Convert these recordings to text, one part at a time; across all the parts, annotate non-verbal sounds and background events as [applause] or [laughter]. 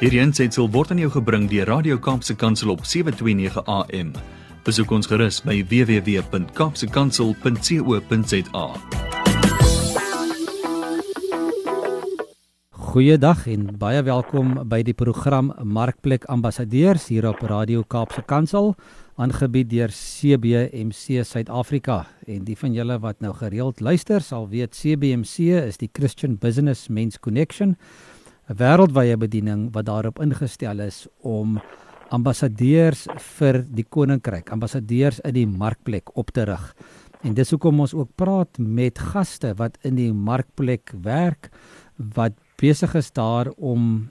Hierdie aanseit word aan jou gebring deur Radio Kaapse Kansel op 7:29 AM. Besoek ons gerus by www.kapsekansel.co.za. Goeiedag en baie welkom by die program Markplek Ambassadeurs hier op Radio Kaapse Kansel aangebied deur CBMC Suid-Afrika en die van julle wat nou gereeld luister sal weet CBMC is die Christian Business Men's Connection 'n wêreldwye bediening wat daarop ingestel is om ambassadeurs vir die koninkryk, ambassadeurs in die markplek op te rig. En dis hoekom ons ook praat met gaste wat in die markplek werk wat besig is daar om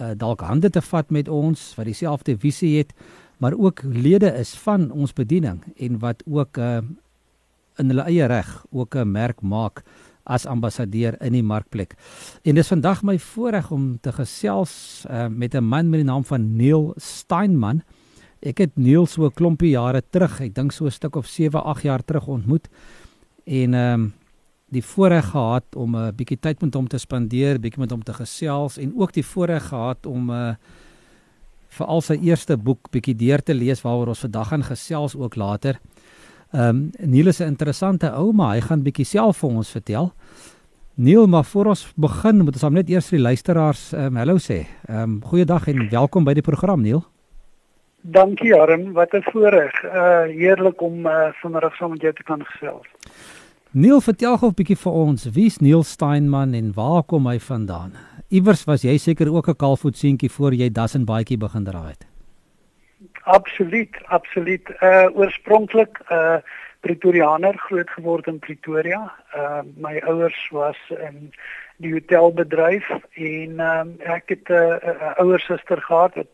uh, dalk hande te vat met ons wat dieselfde visie het, maar ook lede is van ons bediening en wat ook uh, in hulle eie reg ook 'n merk maak as ambassadeur in die markplek. En dis vandag my voorreg om te gesels uh, met 'n man met die naam van Neil Steinman. Ek het Neil so 'n klompie jare terug, ek dink so 'n stuk of 7, 8 jaar terug ontmoet en ehm um, die voorreg gehad om 'n uh, bietjie tyd met hom te spandeer, bietjie met hom te gesels en ook die voorreg gehad om 'n uh, vir al sy eerste boek bietjie deur te lees waaroor ons vandag gaan gesels ook later. Ehm um, Neil is 'n interessante ou, maar hy gaan bietjie self vir ons vertel. Neil, maar voor ons begin, moet ons hom net eers vir die luisteraars ehm um, hallo sê. Ehm um, goeiedag en welkom by die program, Neil. Dankie, Arm, wat 'n voorreg. Uh heerlik om uh vanmiddag saam met jou te kan gesels. Neil, vertel gou 'n bietjie vir ons, wie's Neil Steinman en waar kom hy vandaan? Iewers was jy seker ook 'n kalfvoetseentjie voor jy das en baadjie begin dra het. Absoluut, absoluut. Uh oorspronklik uh Pretoriaaner groot geword in Pretoria. Uh my ouers was in die hotelbedryf en um, ek het 'n uh, uh, ouer suster gehad wat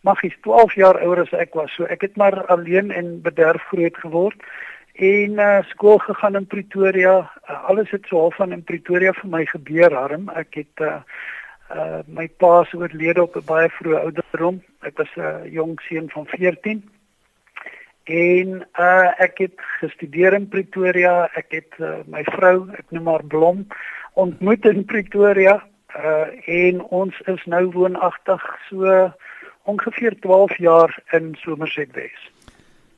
magies 12 jaar ouer as ek was. So ek het maar alleen en bederf groot geword en uh skool gegaan in Pretoria. Uh, alles het so half van in Pretoria vir my gebeur, harm. Ek het uh uh my pa se oorlede op 'n baie vroeë ouderdom. Ek was 'n uh, jong seun van 14. En uh ek het gestudeer in Pretoria. Ek het uh, my vrou, ek noem haar Blom, ontmoet in Pretoria. Uh en ons is nou woonagtig so ongeveer 12 jaar in Somerset West.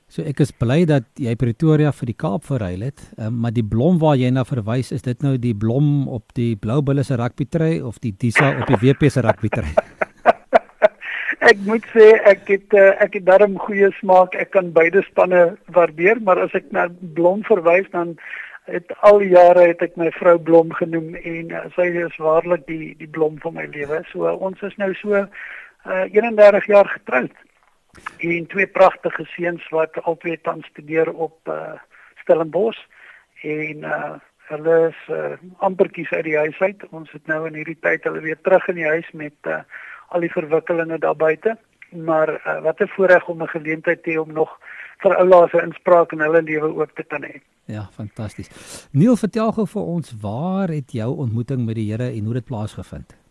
So ek is bly dat jy Pretoria vir die Kaap verruil het, um, maar die blom waar jy na verwys is dit nou die blom op die Blou Bulle se rugbytrui of die Disa op die WP se rugbytrui? [laughs] ek moet sê ek het uh, ek het darm goeie smaak. Ek kan beide spanne waardeer, maar as ek na blom verwys dan het al jare het ek my vrou blom genoem en uh, sy is waarlik die die blom van my lewe. So uh, ons is nou so uh, 31 jaar getroud en twee pragtige seuns wat albei tans studeer op uh, Stellenbosch en uh, hulle is uh, amperkies uit die huis uit. Ons het nou in hierdie tyd hulle weer terug in die huis met uh, al die verwikkelinge daar buite. Maar uh, wat 'n voorreg om 'n geleentheid te hê om nog vir oulaas 'n inspraak in hulle lewe ook te kan hê. Ja, fantasties. Neil, vertel gou vir ons, waar het jou ontmoeting met die Here en hoe dit plaasgevind?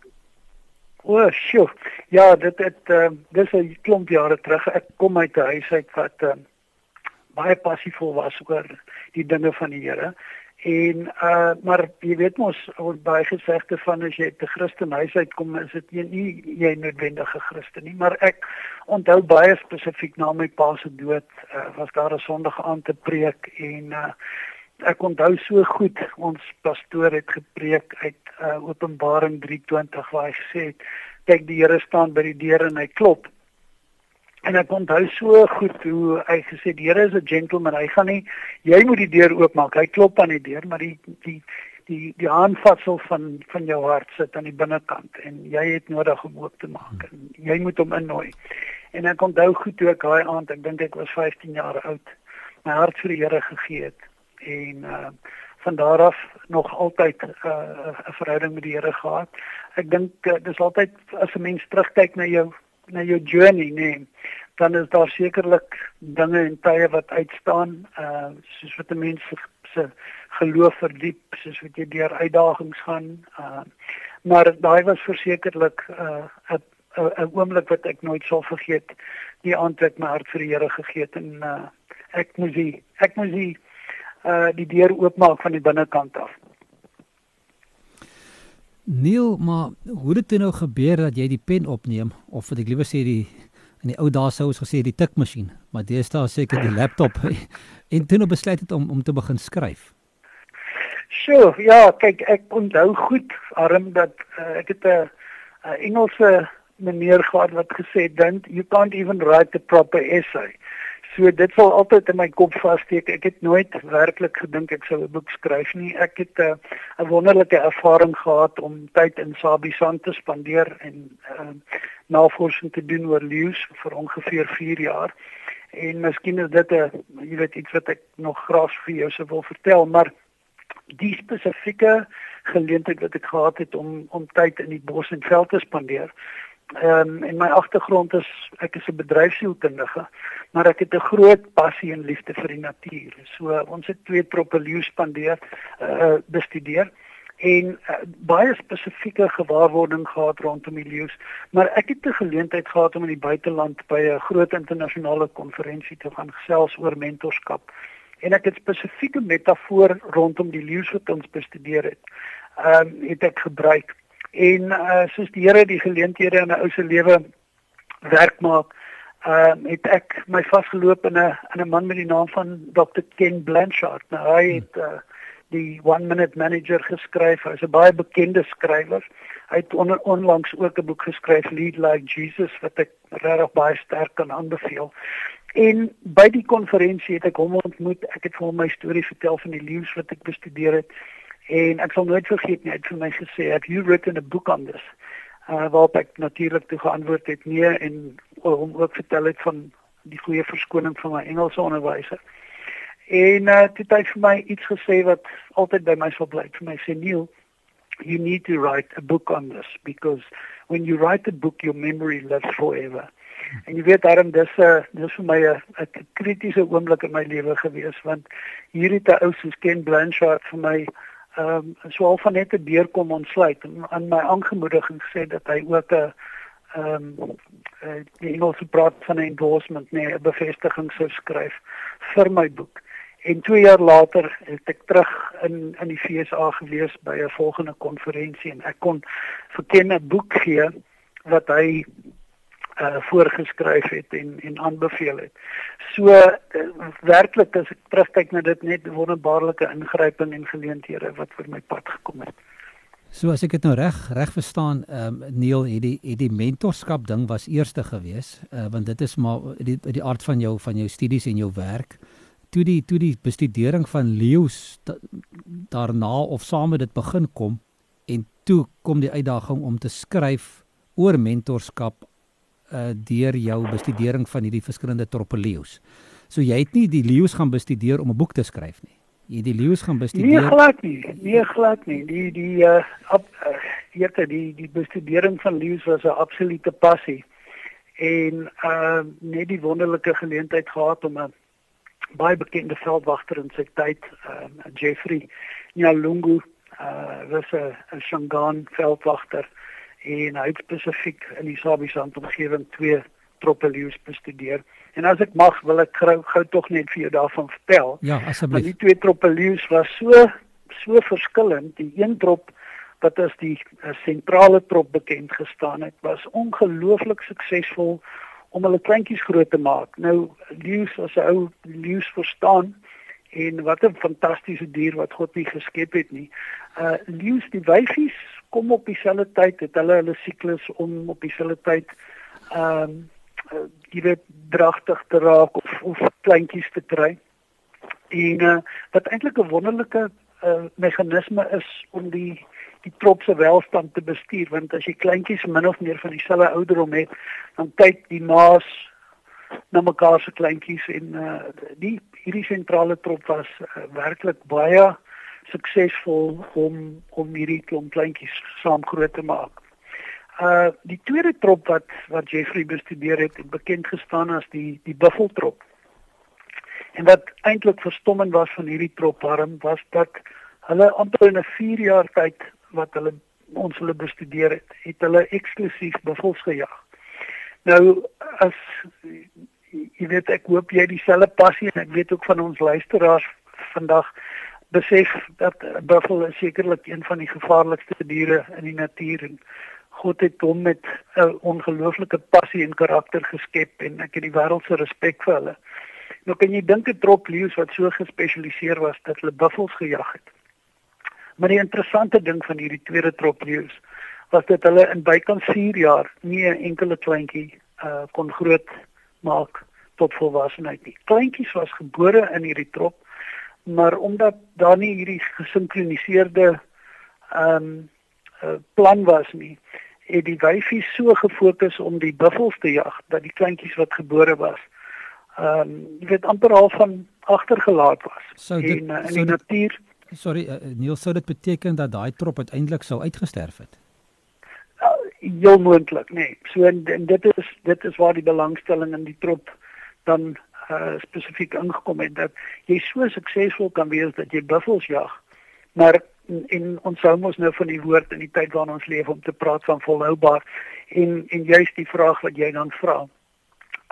O, oh, sjoe. Ja, dit het uh, dis 'n klomp jare terug. Ek kom uit 'n huis uit wat uh, baie passievol was oor die dinge van die Here. En uh maar jy weet mos oor baie gesegde van as jy te Christen huis uitkom, is dit nie jy noodwendige Christen nie, maar ek onthou baie spesifiek na my pa se dood, uh, was daar 'n Sondag aand te preek en uh ek onthou so goed ons pastoor het gepreek uit uh, Openbaring 3:20 waar hy gesê het kyk die Here staan by die deur en hy klop. En ek onthou so goed hoe hy gesê die Here is 'n gentleman hy gaan nie jy moet die deur oopmaak. Hy klop aan die deur maar die die die die aanvatsel van van jou hart sit aan die binnekant en jy het nodig om oop te maak en jy moet hom innooi. En ek onthou goed hoe ek daai aand ek dink ek was 15 jaar oud my hart vir die Here gegee het en uh van daar af nog altyd 'n uh, verhouding met die Here gehad. Ek dink uh, dis altyd as 'n mens terugkyk na jou na jou journey, nee, dan is daar sekerlik dinge en tye wat uitstaan, uh soos wat 'n mens se geloof verdiep, soos wat jy deur uitdagings gaan. Uh maar daai was versekerlik 'n uh, 'n oomblik wat ek nooit sal vergeet, die aand wat my hart vir die Here gegee het en uh ek moes die, ek moes die uh die deur oopmaak van die binnekant af. Neil, maar hoe het dit nou gebeur dat jy die pen opneem of wat ek liewer sê die in die ou dae sou ons gesê die tikmasjien, maar deesdae seker die laptop [laughs] en toe nou besluit het om om te begin skryf. Sjoe, ja, kyk ek onthou goed arm dat uh, ek het 'n Engelse meneer gehad wat gesê dink you can't even write the proper essay. So dit sal altyd in my kop vassteek. Ek het nooit werklik gedink ek sou 'n boek skryf nie. Ek het eh, 'n uh, wonderlike ervaring gehad om tyd in Sabisand te spandeer en uh, navorsing te doen oor leeu's vir ongeveer 4 jaar. En miskien is dit 'n jy weet iets wat ek nog graag vir jou sou wil vertel, maar die spesifieke geleentheid wat ek gehad het om om tyd in die bos en veld te spandeer Ehm um, en my agtergrond is ek is 'n bedryfsielkundige, maar ek het 'n groot passie en liefde vir die natuur. So ons het twee troppe leeu spandeer, uh bestudeer en uh, baie spesifieke gewaarwording gehad rondom die leeu's, maar ek het 'n geleentheid gehad om in die buiteland by 'n groot internasionale konferensie te gaan gesels oor mentorskap. En ek het spesifieke metafoor rondom die leeu's wat ons bestudeer het. Ehm um, het ek gebruik en uh, soos die Here die geleenthede in 'n ou se lewe werk maak, ehm uh, het ek my vasgeloop in 'n in 'n man met die naam van Dr. Ken Blanchard. Nou hy hmm. het uh, die One Minute Manager geskryf. Hy's 'n baie bekende skrywer. Hy het on, onlangs ook 'n boek geskryf Lead Like Jesus wat ek regtig baie sterk kan aanbeveel. En by die konferensie het ek hom ontmoet. Ek het vir hom my storie vertel van die leeu's wat ek bestudeer het. En ek sal nooit vergeet nie, hy het vir my gesê, "Have you written a book on this?" Uh waarop ek natuurlik toe geantwoord het nee en hom ook vertel het van die goeie verskoning van my Engelse onderwyser. En uh dit het vir my iets gesê wat altyd by my sal bly. Vir my sê Neil, you need to write a book on this because when you write a book your memory lives forever. En jy weet daarom dis 'n uh, dis vir my 'n 'n kritiese oomblik in my lewe gewees want hierdie ou soos Ken Blanchard vir my ehm um, so al van net 'n deur kom ontsluit en aan my aangemoediging sê dat hy ook 'n ehm um, die Engelse praat van 'n endorsement nee 'n bevestiging sou skryf vir my boek. En 2 jaar later het ek terug in in die FSA gewees by 'n volgende konferensie en ek kon verken 'n boek gee wat hy uh voorgeskryf het en en aanbeveel het. So uh, werklik as ek terugkyk na dit net wonderbaarlike ingryping en geleenthede wat vir my pad gekom het. So as ek dit nou reg reg verstaan, ehm um, Neil, het die het die mentorskap ding was eerste gewees, uh, want dit is maar die die aard van jou van jou studies en jou werk. Toe die toe die bestudering van leeu's daarna of saam met dit begin kom en toe kom die uitdaging om te skryf oor mentorskap uh deur jou bestudering van hierdie verskillende troppe leeu's. So jy het nie die leeu's gaan bestudeer om 'n boek te skryf nie. Jy het die leeu's gaan bestudeer. Nee, glad nie. Nee, glad nie. Die die uh op uh, hierte die die bestudering van leeu's was 'n absolute passie. En uh net die wonderlike geleentheid gehad om 'n baie bekende veldwagter in sy tyd, uh Jeffrey Nyalungu, uh was 'n Shangaan veldwagter en hy het spesifiek in die Sabisand omgewing twee troppe leeu's bestudeer. En as ek mag, wil ek gou gou tog net vir jou daarvan vertel. Ja, asseblief. Die twee troppe leeu's was so so verskillend. Die een trop wat as die sentrale trop bekend gestaan het, was ongelooflik suksesvol om hulle kleintjies groot te maak. Nou leeu's as 'n ou leeu's verstaan en wat 'n fantastiese dier wat God nie geskep het nie. Uh leeu's die wyfies kom op dieselfde tyd, het hulle hulle siklus om op dieselfde tyd ehm uh, jy weet dragtig te raak of of kleintjies te kry. En uh, wat eintlik 'n wonderlike uh, meganisme is om die die trop se welstand te bestuur want as jy kleintjies min of meer van dieselfde ouderdom het, dan kyk die maas na mekaar se kleintjies en uh, die hierdie sentrale trop was uh, werklik baie suksesvol om om hierdie klomp kleintjies saam groot te maak. Uh die tweede trop wat wat Jeffrey bestudeer het, het bekend gestaan as die die buffeltrop. En wat eintlik verstommend was van hierdie trop harm was dat hulle amper in 'n 4 jaar tyd wat hulle ons hulle bestudeer het, het hulle eksklusief buffels gejag. Nou as jy weet ek hoop jy dieselfde passie en ek weet ook van ons luisteraars vandag besef dat buffel sekerlik een van die gevaarlikste diere in die natuur en God het hom met 'n ongelooflike passie en karakter geskep en ek het die wêreld se respek vir hulle. Nou kan jy dink 'n trop leeu's wat so gespesialiseer was dat hulle buffels gejag het. Maar die interessante ding van hierdie tweede trop leeu's was dat hulle in bykans 4 jaar nie 'n enkele kleintjie uh kon groot maak tot volwassenheid nie. Kleintjies was gebore in hierdie trop, maar omdat daar nie hierdie gesinkroniseerde ehm um, plan was nie, het die wyfie so gefokus om die buffels te jag dat die kleintjies wat gebore was, ehm um, jy weet amper al van agtergelaat was. So dit, en uh, in so die natuur Sorry, uh, Neil, sou dit beteken dat daai trop uiteindelik sou uitgesterf het? Uh, heel moontlik, nee. So en, en dit is dit is waar die belangstelling in die trop dan uh, spesifiek ingekom het dat jy so suksesvol kan wees dat jy buffels jag. Maar en, en ons sou mos nou van die woord in die tyd waarin ons leef om te praat van volhoubaar en en juist die vraag wat jy dan vra.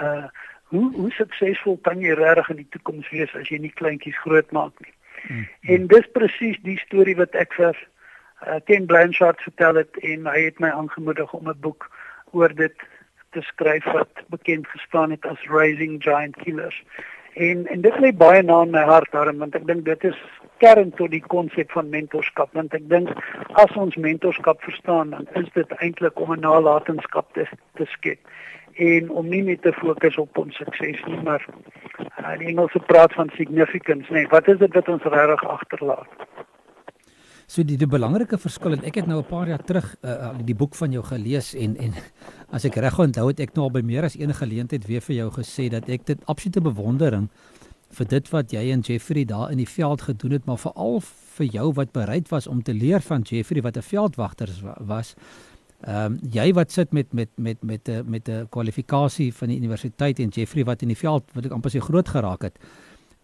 Uh hoe hoe suksesvol kan jy regtig in die toekoms wees as jy nie kleintjies groot maak nie? Hmm. En dis presies die storie wat ek vir uh, Ken Blanchard vertel het en hy het my aangemoedig om 'n boek oor dit te skryf wat bekend gestaan het as Raising Giant Killers. En en dit lê baie na in my hart daarom want ek dink dit is kern tot die konsep van mentorskap want ek dink as ons mentorskap verstaan dan is dit eintlik om 'n nalatenskap te te skep en om nie net te fokus op ons sukses nie maar uh, die Engelse praat van significance nee wat is dit wat ons regtig agterlaat So die die belangrike verskil en ek het nou 'n paar jaar terug uh, die boek van jou gelees en en [laughs] as ek reg onthou het ek nou al by meer as een geleentheid weer vir jou gesê dat ek dit absolute bewondering vir dit wat jy en Jeffrey daar in die veld gedoen het maar veral vir jou wat bereid was om te leer van Jeffrey wat 'n veldwagter was. Ehm um, jy wat sit met met met met 'n met 'n kwalifikasie van die universiteit en Jeffrey wat in die veld wat ek amper sy groot geraak het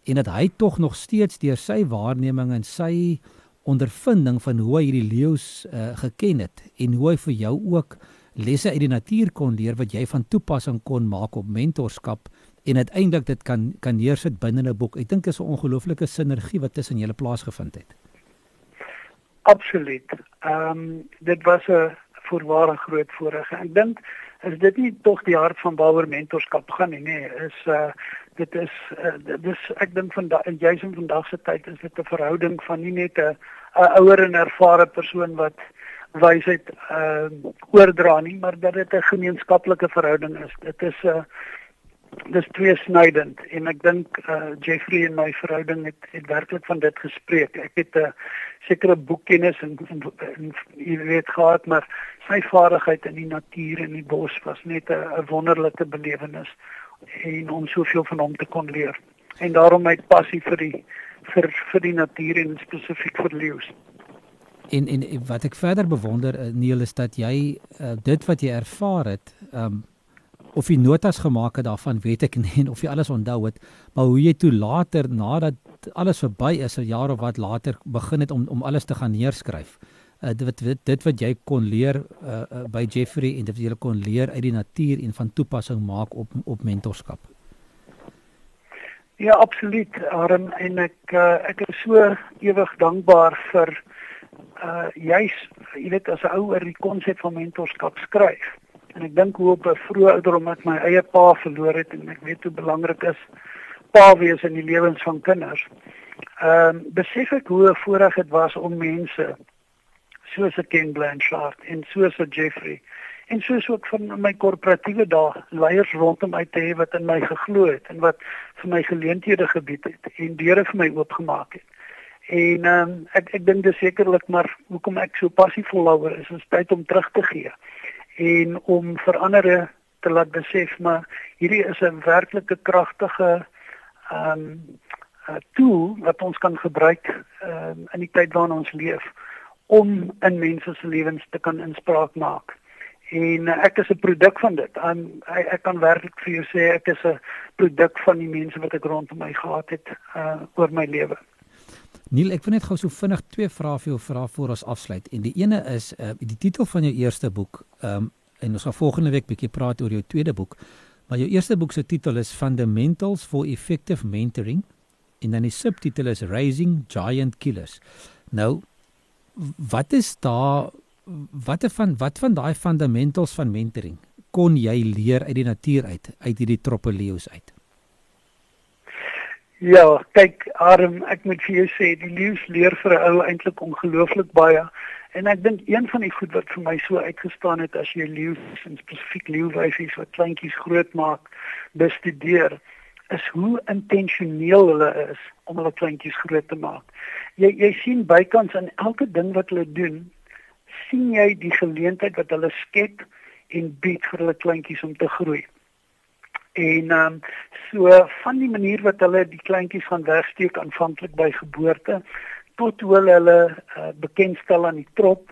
en dat hy tog nog steeds deur sy waarneming en sy ondervinding van hoe hy hierdie leeu's uh, geken het en hoe hy vir jou ook lesse uit die natuur kon leer wat jy van toepassing kon maak op mentorskap en uiteindelik dit kan kan neersit binne 'n boek. Ek dink is 'n ongelooflike sinergie wat tussen julle plaasgevind het. Absoluut. Ehm um, dit was 'n voorware groot voorreg. Ek dink is dit nie tog die hart van waaroor mentorskap gaan nie, nee, is uh dit is uh, dit is ek dink vandag en juis in vandag se tyd is dit 'n verhouding van nie net 'n 'n ouer en ervare persoon wat wysheid ehm uh, oordra nie, maar dat dit 'n gemeenskaplike verhouding is. Dit is 'n uh, dis twee snydend en ek dink uh, Jeffrey en my verhouding het het werklik van dit gespreek. Ek het 'n uh, sekere boekkennis en, en, en jy weet gehad, maar sy vaardigheid in die natuur en die bos was net 'n wonderlike belewenis en om soveel van hom te kon leer. En daarom my passie vir die vir vir die natuur en spesifiek vir leeu's. En en wat ek verder bewonder eh, Neil is dat jy uh, dit wat jy ervaar het, um, of jy notas gemaak het daarvan, weet ek [laughs] nie of jy alles onthou het, maar hoe jy toe later nadat alles verby is, 'n jaar of wat later begin het om om alles te gaan neerskryf. Uh, dit, dit dit wat jy kon leer uh, uh, by Jeffrey en dit wat jy kon leer uit die natuur en van toepassing maak op op mentorskap. Ja, absoluut. Arm en ek uh, ek is so ewig dankbaar vir uh juis jy weet as 'n ou oor die konsep van mentorskap skryf. En ek dink hoe op 'n vroeë ouderdom met my eie pa verloor het en ek weet hoe belangrik is pa wees in die lewens van kinders. Ehm uh, besef ek hoe voorreg dit was om mense soos 'n Ken Blanchard en soos 'n Jeffrey en soos ook van my korporatiewe dae leiers rondom my te hê wat in my geglo het en wat vir my geleenthede gebied het en deure vir my oopgemaak het. En ehm um, ek ek dink dis sekerlik maar hoekom ek so passievol daaroor is, is tyd om terug te gee en om vir ander te laat besef maar hierdie is 'n werklike kragtige ehm um, tool wat ons kan gebruik ehm um, in die tyd waarin ons leef om in mense se lewens te kan inspraak maak en uh, ek is 'n produk van dit. Um, ek ek kan werklik vir jou sê ek is 'n produk van die mense wat ek rondom my gehad het uh oor my lewe. Neil, ek wil net gou so vinnig twee vrae vir jou vra voor ons afsluit. En die ene is uh die titel van jou eerste boek. Um en ons gaan volgende week bietjie praat oor jou tweede boek. Maar jou eerste boek se titel is Fundamentals for Effective Mentoring en dan die subtitel is Raising Giant Killers. Nou wat is daar watte van wat van daai fundamentals van mentoring kon jy leer uit die natuur uit uit hierdie troppe leeu's uit? Ja, kyk, Arm, ek moet vir jou sê, die leeu's leer vir 'n ou eintlik ongelooflik baie. En ek dink een van die goed wat vir my so uitgestaan het as jy leeu's en spesifiek leeuwyfies wat kleintjies groot maak, bestudeer, is hoe intentioneel hulle is om hulle kleintjies groot te maak. Jy jy sien bykans aan elke ding wat hulle doen, sien jy die geleentheid wat hulle skep en bied vir hulle kleintjies om te groei. En ehm um, so van die manier wat hulle die kleintjies gaan wegsteek aanvanklik by geboorte tot hoe hulle hulle uh, bekendstel aan die trop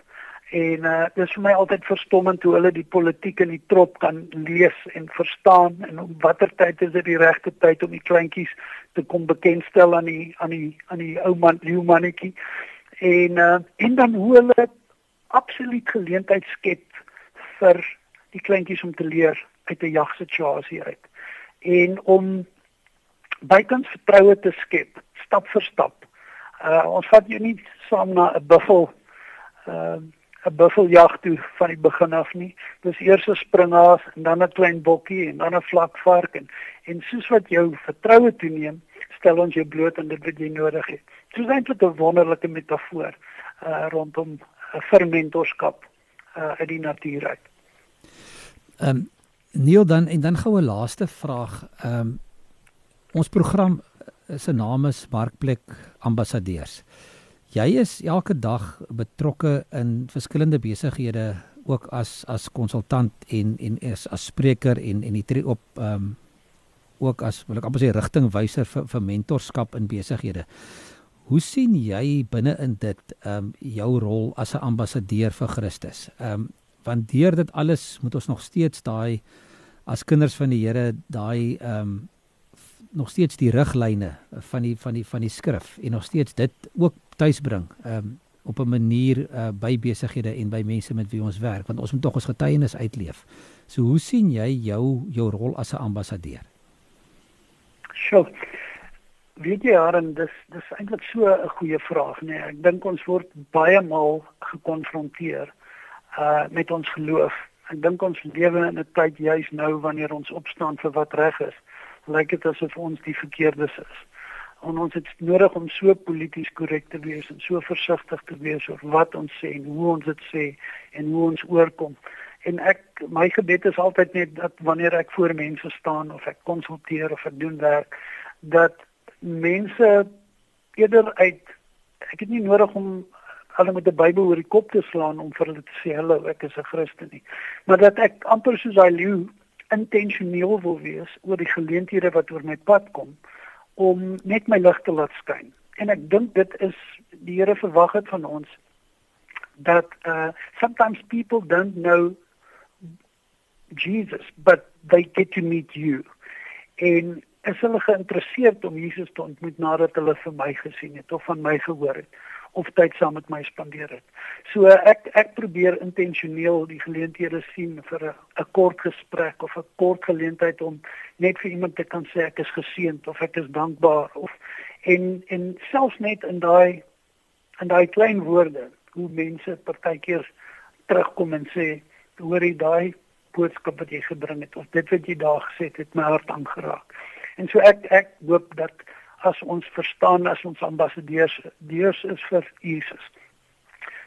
en uh, dit is vir my altyd verstommend hoe hulle die politiek in die trop kan lees en verstaan en op watter tyd is dit die regte tyd om die kleintjies te kom bekendstel aan die aan die aan die ou man die mannetjie en uh, en dan hoe hulle absoluut geleentheid skep vir die kleintjies om te leer uit 'n jagsituasie uit en om bykans vertroue te skep stap vir stap. Uh ons vat jou nie saam na 'n buffel uh 'n buffeljag toe van die begin af nie. Dis eers 'n springhaas en dan 'n klein bokkie en dan 'n vlakvark en en soos wat jou vertroue toeneem, stel ons jou bloot aan dit wat jy nodig het. Dit is eintlik 'n wonderlike metafoor uh rondom uh, fermentorskap uh uit die natuur uit. Ehm um, Neil dan en dan gou 'n laaste vraag. Ehm um, ons program se naam is Markplek Ambassadeurs. Jy is elke dag betrokke in verskillende besighede ook as as konsultant en en as as spreker en en jy tree op ehm um, ook as wil ek amper sê rigtingwyser vir vir mentorskap in besighede. Hoe sien jy binne in dit ehm um, jou rol as 'n ambassadeur vir Christus? Ehm um, want deur dit alles moet ons nog steeds daai as kinders van die Here daai ehm um, nog steeds die riglyne van die van die van die skrif en nog steeds dit ook tuisbring ehm um, op 'n manier uh, by besighede en by mense met wie ons werk want ons moet tog ons getuienis uitleef. So hoe sien jy jou jou rol as 'n ambassadeur? Sjoe. Weet jy Aaron, dis dis eintlik so 'n goeie vraag nê. Nee. Ek dink ons word baie maal gekonfronteer uh met ons geloof. Ek dink ons lewe in 'n tyd juis nou wanneer ons opstaan vir wat reg is. Lyk dit asof ons die verkeerdes is. En ons het nodig om so polities korrek te wees en so versigtig te wees oor wat ons sê en hoe ons dit sê en hoe ons oorkom. En ek my gebed is altyd net dat wanneer ek voor mense staan of ek konsulteer of ek doen werk dat mense eerder uit ek het nie nodig om hulle met 'n Bybel oor die kop te slaan om vir hulle te sê hallo ek is 'n Christen nie maar dat ek amper soos hy leeu intentioneel wil wees oor die geleenthede wat oor my pad kom om net my lig te laat skyn. En ek dink dit is die Here verwag het van ons that uh sometimes people don't know Jesus but they get to meet you. En is hulle geïnteresseerd om Jesus te ontmoet nadat hulle vir my gesien het of van my gehoor het of tyd saam met my spandeer het. So ek ek probeer intentioneel die geleenthede sien vir 'n kort gesprek of 'n kort geleentheid om net vir iemand te kan sê ek is geseënd of ek is dankbaar of en en selfs net in daai in daai klein woorde hoe mense partykeer terugkom en sê hoor jy daai boodskap wat jy gebring het of dit wat jy daar gesê het het my hart aangeraak. En so ek ek hoop dat as ons verstaan as ons ambassadeurs deurs is vir Jesus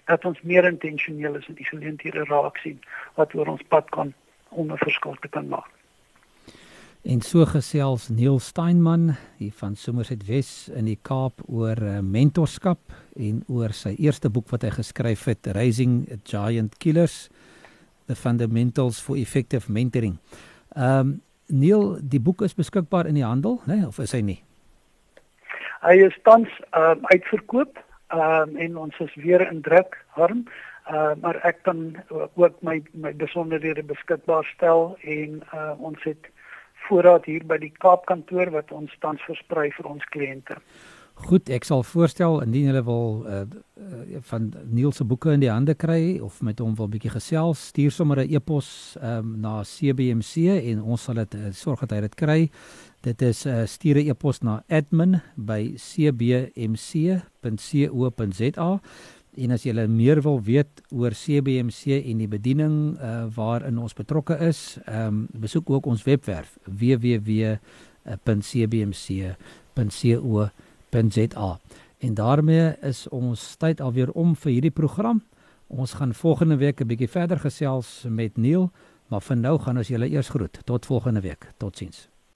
dat ons meer intentioneel is in die geleenthede raak sien wat oor ons pad kan om 'n verskil te kan maak. En so gesels Neil Steinman hier van Somerset Wes in die Kaap oor eh, mentorskap en oor sy eerste boek wat hy geskryf het Raising Giant Killers The Fundamentals for Effective Mentoring. Ehm um, Neil, die boek is beskikbaar in die handel, né, nee, of is hy nie? Hy is tans uh, uitverkoop um, en ons is weer in druk harm. Uh, maar ek kan ook my my besonderhede beskikbaar stel en uh, ons het voorraad hier by die Kaapkantoor wat ons tans versprei vir ons kliënte. Goed, ek sal voorstel indien julle wil uh, uh, van Neil se boeke in die hande kry of met hom wil bietjie gesels, stuur sommer 'n e-pos um, na CBMC en ons sal dit uh, sorg dat hy dit kry. Dit is uh, stuur 'n e-pos na admin@cbmc.co.za. En as jy meer wil weet oor CBMC en die bediening uh, waarin ons betrokke is, um, besoek ook ons webwerf www.cbmc.co.za. En daarmee is ons tyd alweer om vir hierdie program. Ons gaan volgende week 'n bietjie verder gesels met Neil, maar vir nou gaan ons julle eers groet. Tot volgende week. Totsiens.